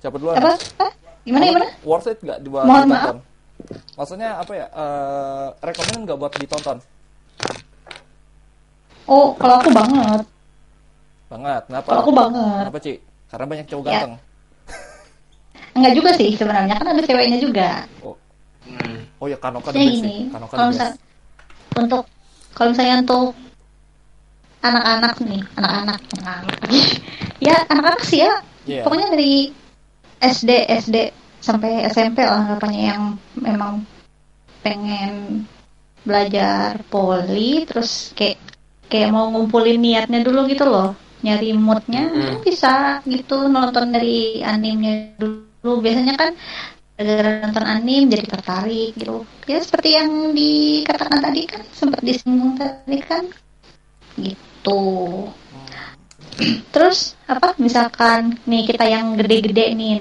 Siapa duluan? Apa? Gimana gimana? Worth it gak dibuat Mohon ditonton? Maksudnya apa ya? Eh, rekomend nggak buat ditonton? Oh, kalau aku banget. Banget. Kenapa? Kalau aku banget. Kenapa, Ci? Karena banyak cowok Ya. ganteng. Enggak juga sih sebenarnya kan ada ceweknya juga. Oh, Hmm. oh ya Kanoka best gini. Kanoka kalau misal untuk kalau misalnya untuk anak-anak nih, anak-anak, anak-anak. ya anak-anak sih ya. Iya. Pokoknya dari SD, SD sampai SMP lah anggapannya yang memang pengen belajar poli terus kayak kayak mau ngumpulin niatnya dulu gitu loh. Nyari moodnya Hmm. bisa gitu nonton dari animenya dulu. Biasanya kan gara-gara nonton anim jadi tertarik gitu. Ya seperti yang dikatakan tadi kan sempat disinggung tadi kan gitu terus apa misalkan nih kita yang gede-gede nih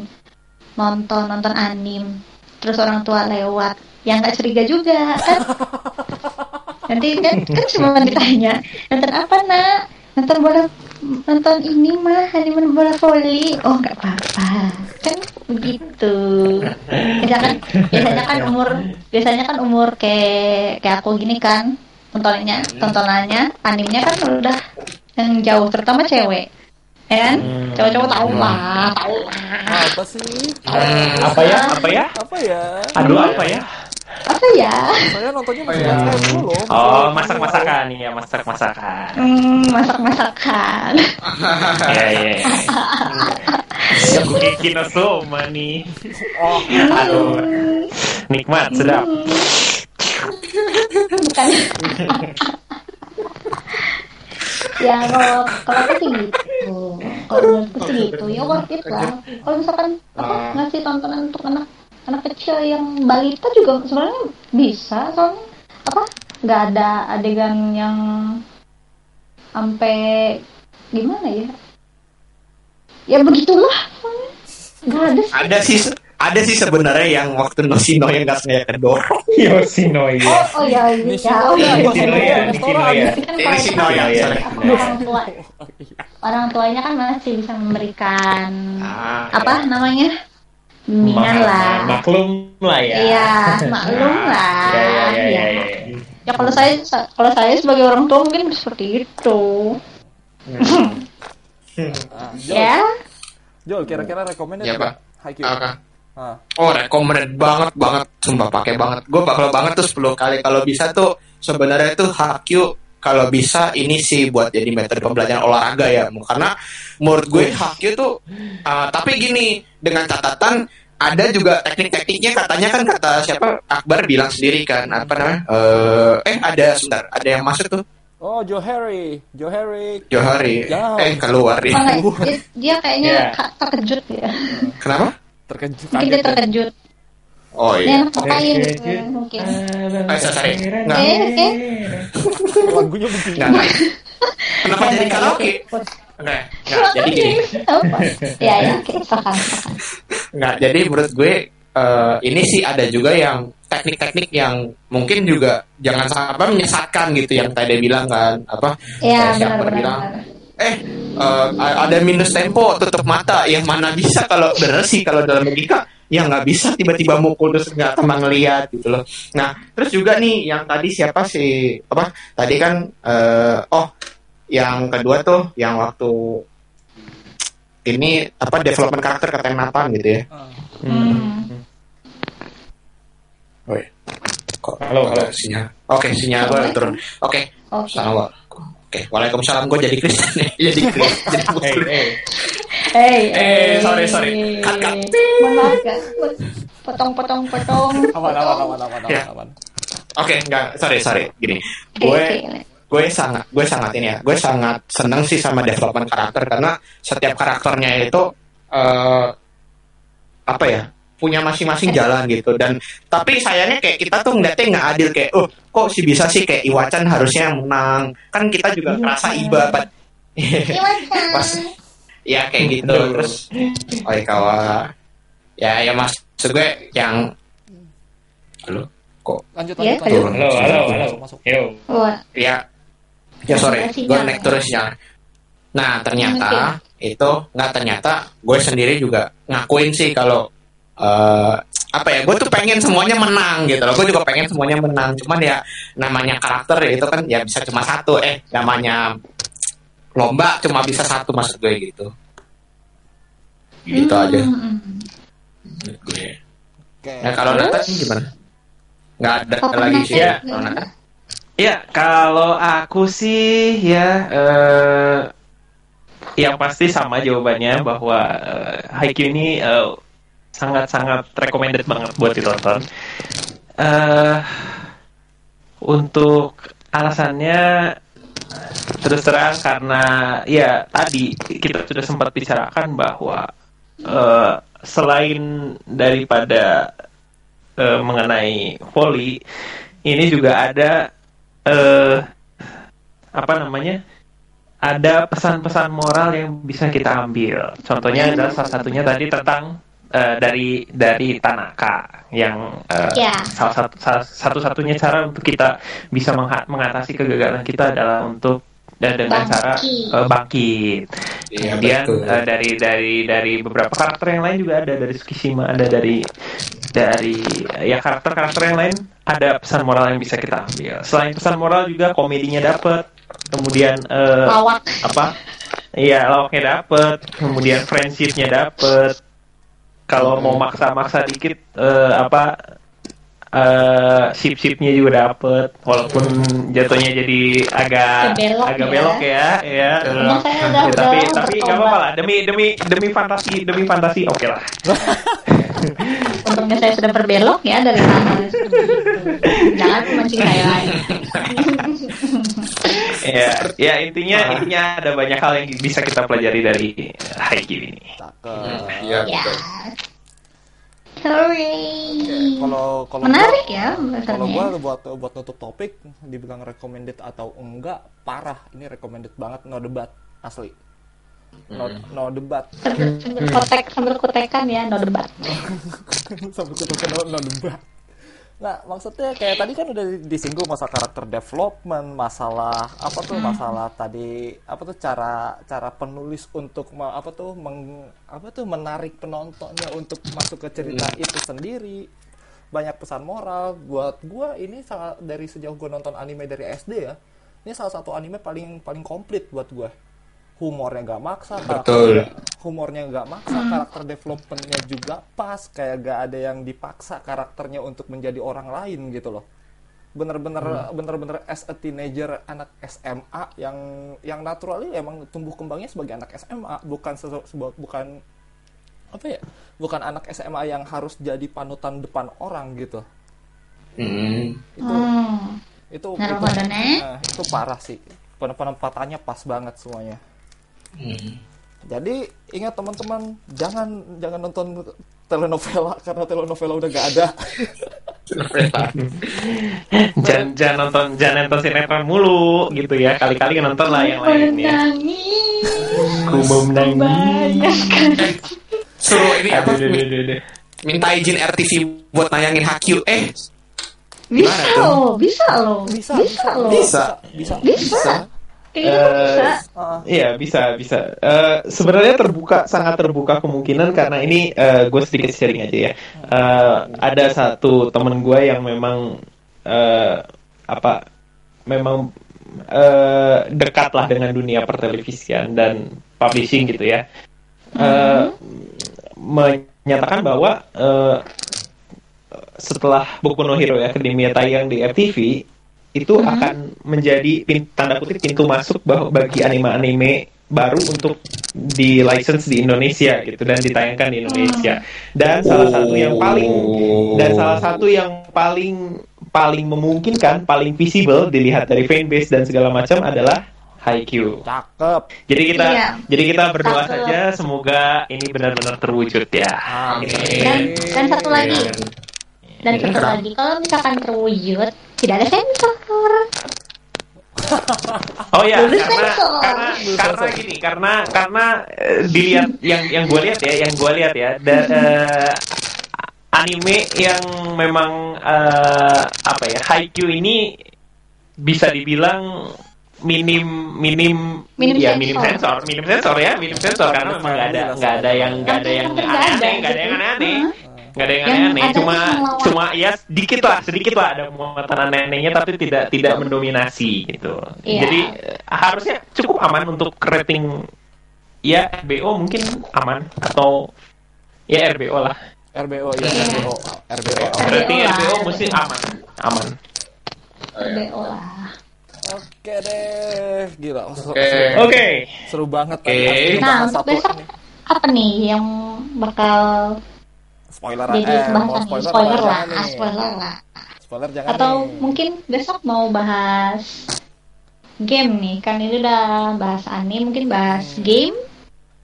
nonton nonton anim terus orang tua lewat yang nggak curiga juga kan? Nanti kan kan semua ditanya nonton apa nak? Nonton bola nonton ini mah anime bola voli oh nggak apa-apa kan begitu. Biasanya kan biasanya kan umur biasanya kan umur kayak kayak aku gini kan tontonannya tontonannya animenya kan udah yang jauh terutama cewek ya kan Hmm. cowok-cowok tahu lah tahu lah Apa sih? Apa ya? Apa ya? Apa ya? Aduh apa ya? apa ya Saya nontonnya masih ya? dulu loh. Oh, masak-masakan nih ya, masak-masakan. hmm, masak-masakan Iya, iya. iya. Ya, kinosoma nih. Oh, aduh. Nikmat, sedap. bukan ya kalau kalau aku sih gitu. Kalau menurutku sih gitu. Ya worth it lah. kalau misalkan apa Ah. ngasih tontonan untuk anak anak kecil yang balita juga sebenarnya bisa. Soalnya apa nggak ada adegan yang sampai gimana ya? Ya begitulah. Nggak ada sih. Ada sih ada sih sebenarnya yang waktu Nosino yang nggak sengaja kedorong. Yoshino oh ya. oh ya Ini ya oh ya Shino Yoshino ya, Yoshino ya. Ini kan Ini kalau Shino ya, Iya, sorry. iya. orang tua orang tuanya kan masih bisa memberikan Ah, apa namanya bimbingan Ma- lah Maklum lah ya. iya maklum lah Ya, ya, ya, ya, ya, ya. Ya, kalau saya kalau saya sebagai orang tua mungkin seperti itu Jol, ya Jol, kira-kira rekomend Ya, Pak. Haikyuu. Apa? Ah, Oh, recommended banget banget, sumpah pakai banget. Gue bakal banget tuh 10 kali. Kalau bisa tuh sebenarnya tuh Haikyuu kalau bisa ini sih buat jadi metode pembelajaran olahraga ya. Karena menurut gue Haikyuu tuh uh, tapi gini dengan catatan ada juga teknik-tekniknya. Katanya kan kata siapa? Akbar bilang sendiri kan apa namanya? Eh, eh ada sebentar. Ada yang masuk tuh. Oh, Joe Harry, Joe Harry. Johari eh keluar dia. Oh, dia, dia kayaknya Ya. ka- terkejut ya kenapa Terkejut. mungkin dia ya. terkejut oh iya anak ngapain gitu mungkin Eh, sorry, sorry. Nggak. oke oke Lagunya begini. Nggak. kenapa jadi karaoke Nggak, nggak, jadi gini apa ya ya oke silakan Nggak, jadi menurut gue eh, ini sih ada juga yang teknik-teknik yang mungkin juga jangan sampai menyesatkan gitu yang tadi bilang kan apa ya kayak si benar Akbar benar bilang benar. Eh eh, ada minus tempo tutup mata yang mana bisa kalau bener sih kalau dalam logika ya nggak bisa tiba-tiba mukul terus nggak sama ngeliat gitu loh nah terus juga nih yang tadi siapa sih apa tadi kan eh, oh yang kedua tuh yang waktu ini apa development karakter kata Nathan gitu ya Hmm. Woi. Kok Halo, halo. sinyal? Oke, sinyal gue turun. Oke. Oke. Salam. Oke, waalaikumsalam. Gue jadi Kristen nih. jadi Kristen. Jadi Hey, Muslim. hey. Hey, Eh, sorry, sorry. Cut, cut. Mohon maaf, guys. Potong, potong, potong. Aman, aman, aman, aman, aman, Ya. aman. Oke, enggak, sorry, sorry. Gini, gue gue sangat gue sangat ini ya, gue sangat seneng sih sama development karakter karena setiap karakternya itu eh apa ya punya masing-masing jalan gitu. Dan tapi sayangnya kayak kita tuh ngeliatnya nggak adil kayak oh kok sih bisa sih? Kayak Iwacan harusnya yang menang. Kan kita juga ngerasa iba Pat. pas ya kayak gitu. terus oi kawa. Ya ya mas maksud gue yang halo? Kok? Lanjut, Ya, lanjut, halo. lanjut. Halo, halo, halo. Masuk, ya. Ya sorry. Gue naik terus ya nah ternyata itu nggak ternyata gue sendiri juga ngakuin sih kalau eh, apa ya gue tuh pengen semuanya menang gitu loh. Gue juga pengen semuanya menang. Cuman ya namanya karakter ya itu kan ya bisa cuma satu. Eh namanya lomba cuma bisa satu maksud gue gitu. Gitu aja. Hmm. menurut gue. Oke. nah kalau? Nathan gimana? Nggak ada Oh, lagi sih ya? Nathan. kalau Nathan Ya, kalau aku sih ya eh yang pasti sama jawabannya bahwa eh, Haikyuu ini eh, sangat-sangat recommended banget buat ditonton. eh untuk alasannya terus terang karena ya tadi kita sudah sempat bicarakan bahwa eh, selain daripada eh, mengenai volley ini juga ada eh apa namanya ada pesan-pesan moral yang bisa kita ambil. Contohnya adalah salah satunya tadi tentang eh, dari dari Tanaka yang eh, Ya. salah satu salah- satu-satunya cara untuk kita bisa mengha- mengatasi kegagalan kita adalah untuk dan dengan cara Bangkit. eh, bangkit. Iya, Kemudian betul. eh, dari dari dari beberapa karakter yang lain juga ada dari Tsukishima, ada dari dari ya karakter-karakter yang lain ada pesan moral yang bisa kita ambil. Selain pesan moral juga komedinya dapet, kemudian eh, Lawak. apa? Iya lawaknya dapet, kemudian friendshipnya dapet. Kalau mau maksa-maksa dikit eh, apa eh ship-shipnya juga dapet, walaupun jatuhnya jadi agak Belok agak ya. belok ya, ya. Ya, tapi tapi nggak apa-apa lah demi demi demi fantasi demi fantasi oke lah. Untungnya saya sudah berbelok ya dari sana. Jangan memancing saya lagi. ya ya intinya intinya ada banyak hal yang bisa kita pelajari dari Haikyuu ini. Iya, Ya. Hooray. Kalau kalau Menarik gua- ya Kalau gua buat buat nutup topik dibilang recommended atau enggak parah ini recommended banget no debat asli no, no debat. Sambil, sambil kotek sambil kotekan ya no debat. sampai kutuk no, no debat. Nah maksudnya kayak tadi kan udah disinggung masalah karakter development masalah apa tuh masalah tadi apa tuh cara cara penulis untuk apa tuh meng, apa tuh menarik penontonnya untuk masuk ke cerita itu sendiri. Banyak pesan moral. Buat gua ini salah dari sejauh gua nonton anime dari SD ya ini salah satu anime paling paling komplit buat gua humornya nggak maksa Betul. karakter- humornya nggak maksa karakter developmentnya juga pas kayak gak ada yang dipaksa karakternya untuk menjadi orang lain gitu loh. Bener-bener bener-bener as a teenager anak SMA yang yang naturally emang tumbuh kembangnya sebagai anak SMA bukan sesu- sebu- bukan apa ya bukan anak SMA yang harus jadi panutan depan orang gitu. Hmm. itu Hmm. itu Nah, itu, nah, itu parah sih. Pen- penempatannya pas banget semuanya Hmm. jadi ingat teman-teman jangan jangan nonton telenovela karena telenovela udah gak ada Jangan jangan nonton jangan nonton sinetron mulu gitu ya. Kali-kali nonton lah yang lain ya. Menangis. Ku menangis. Suruh ini apa? Minta izin RTV buat nayangin Haikyuu. Eh, Bisa Gimana tuh? loh, bisa loh, bisa bisa loh. Bisa. bisa Bisa. Kayak gitu bisa. Ah, Iya bisa bisa. Eh, sebenarnya terbuka sangat terbuka kemungkinan karena ini gue sedikit sharing aja ya. Eh, ada satu temen gue yang memang eh, apa memang eh, dekat lah dengan dunia pertelevisian dan publishing gitu ya. Eh, menyatakan bahwa eh, setelah Boku no Hero Academia tayang di FTV itu akan menjadi pin, tanda kutip pintu masuk bagi anime-anime baru untuk di license di Indonesia gitu dan ditayangkan di Indonesia dan salah satu yang paling dan salah satu yang paling paling memungkinkan paling visible dilihat dari fanbase dan segala macam adalah Haikyuu. cakep. Jadi kita Iya. jadi kita berdoa Cakep. saja semoga ini benar-benar terwujud ya. Amin. Dan dan satu lagi. Dan Iya. satu lagi, kalau misalkan terwujud, tidak ada sensor. Oh ya, karena sensor. karena karena gini, karena karena eh, dilihat yang yang gue lihat ya, yang gue lihat ya, da, eh, anime yang memang eh, apa ya, Haikyuu ini bisa dibilang minim minim, Minim ya sensor. minim sensor, minim sensor ya, minim sensor karena memang nggak ada nggak ada yang nggak ada yang Hampir nggak ada aneh-aneh, nggak ada yang gitu. Nggak ada yang aneh-aneh cuma cuma ya sedikit lah sedikit lah ada muatan aneh-anehnya tapi tidak tidak mendominasi gitu Iya. jadi harusnya cukup aman untuk rating ya RBO mungkin aman atau ya RBO lah RBO ya Iya. RBO RBO. rating lah, RBO RBO. mesti aman aman BO lah. Oke deh, gila. Seru, Oke. seru- oke seru banget tadi. Akhirnya Nah, untuk satu besok ini. apa nih yang bakal Spoiler jadi eh, nih? spoiler, Spoiler lah, ah, nih? spoiler lah. Spoiler jangan Atau nih. mungkin besok mau bahas game nih, kan ini udah bahas anime, mungkin bahas game.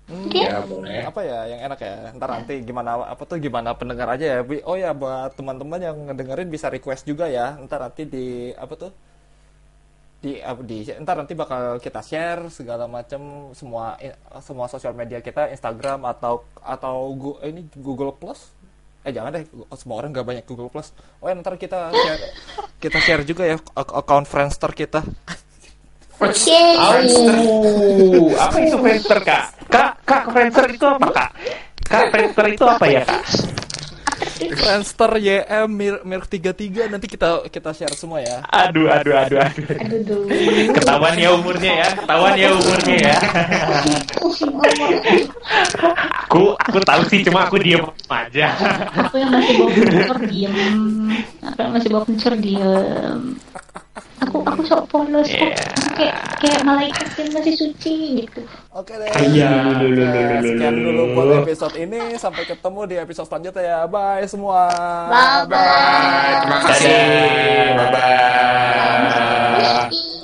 Hmm, Oke. Ya boleh. apa ya yang enak ya ntar nanti gimana apa tuh gimana pendengar aja ya Bi. oh ya buat teman-teman yang ngedengerin bisa request juga ya ntar nanti di apa tuh di apa di ntar nanti bakal kita share segala macam semua semua sosial media kita Instagram atau atau eh, ini Google Plus eh jangan deh semua orang nggak banyak Google Plus oh ya ntar kita share kita share juga ya ak- account Friendster kita Oke. Oh, apa itu Friendster kak? Kak, kak Friendster itu apa kak? Kak Friendster itu apa ya kak? Friendster YM Mir Mir 33 nanti kita kita share semua ya Aduh, aduh, aduh, aduh. Aduh, duh. Ketahuan ya umurnya ya, ketahuan ya umurnya ya. aku, aku tahu sih, cuma aku diem aja. Aku yang masih bawa pencur diem. Aku yang masih bawa pencur diem. Aku aku sok polos kok. Iya. Aku Kayak kayak malaikat yang masih suci gitu. Oke deh. Iya. Oke, Sekian dulu buat episode ini. Sampai ketemu di episode selanjutnya ya. Bye semua. Bye bye. Terima kasih. Bye bye. Bye.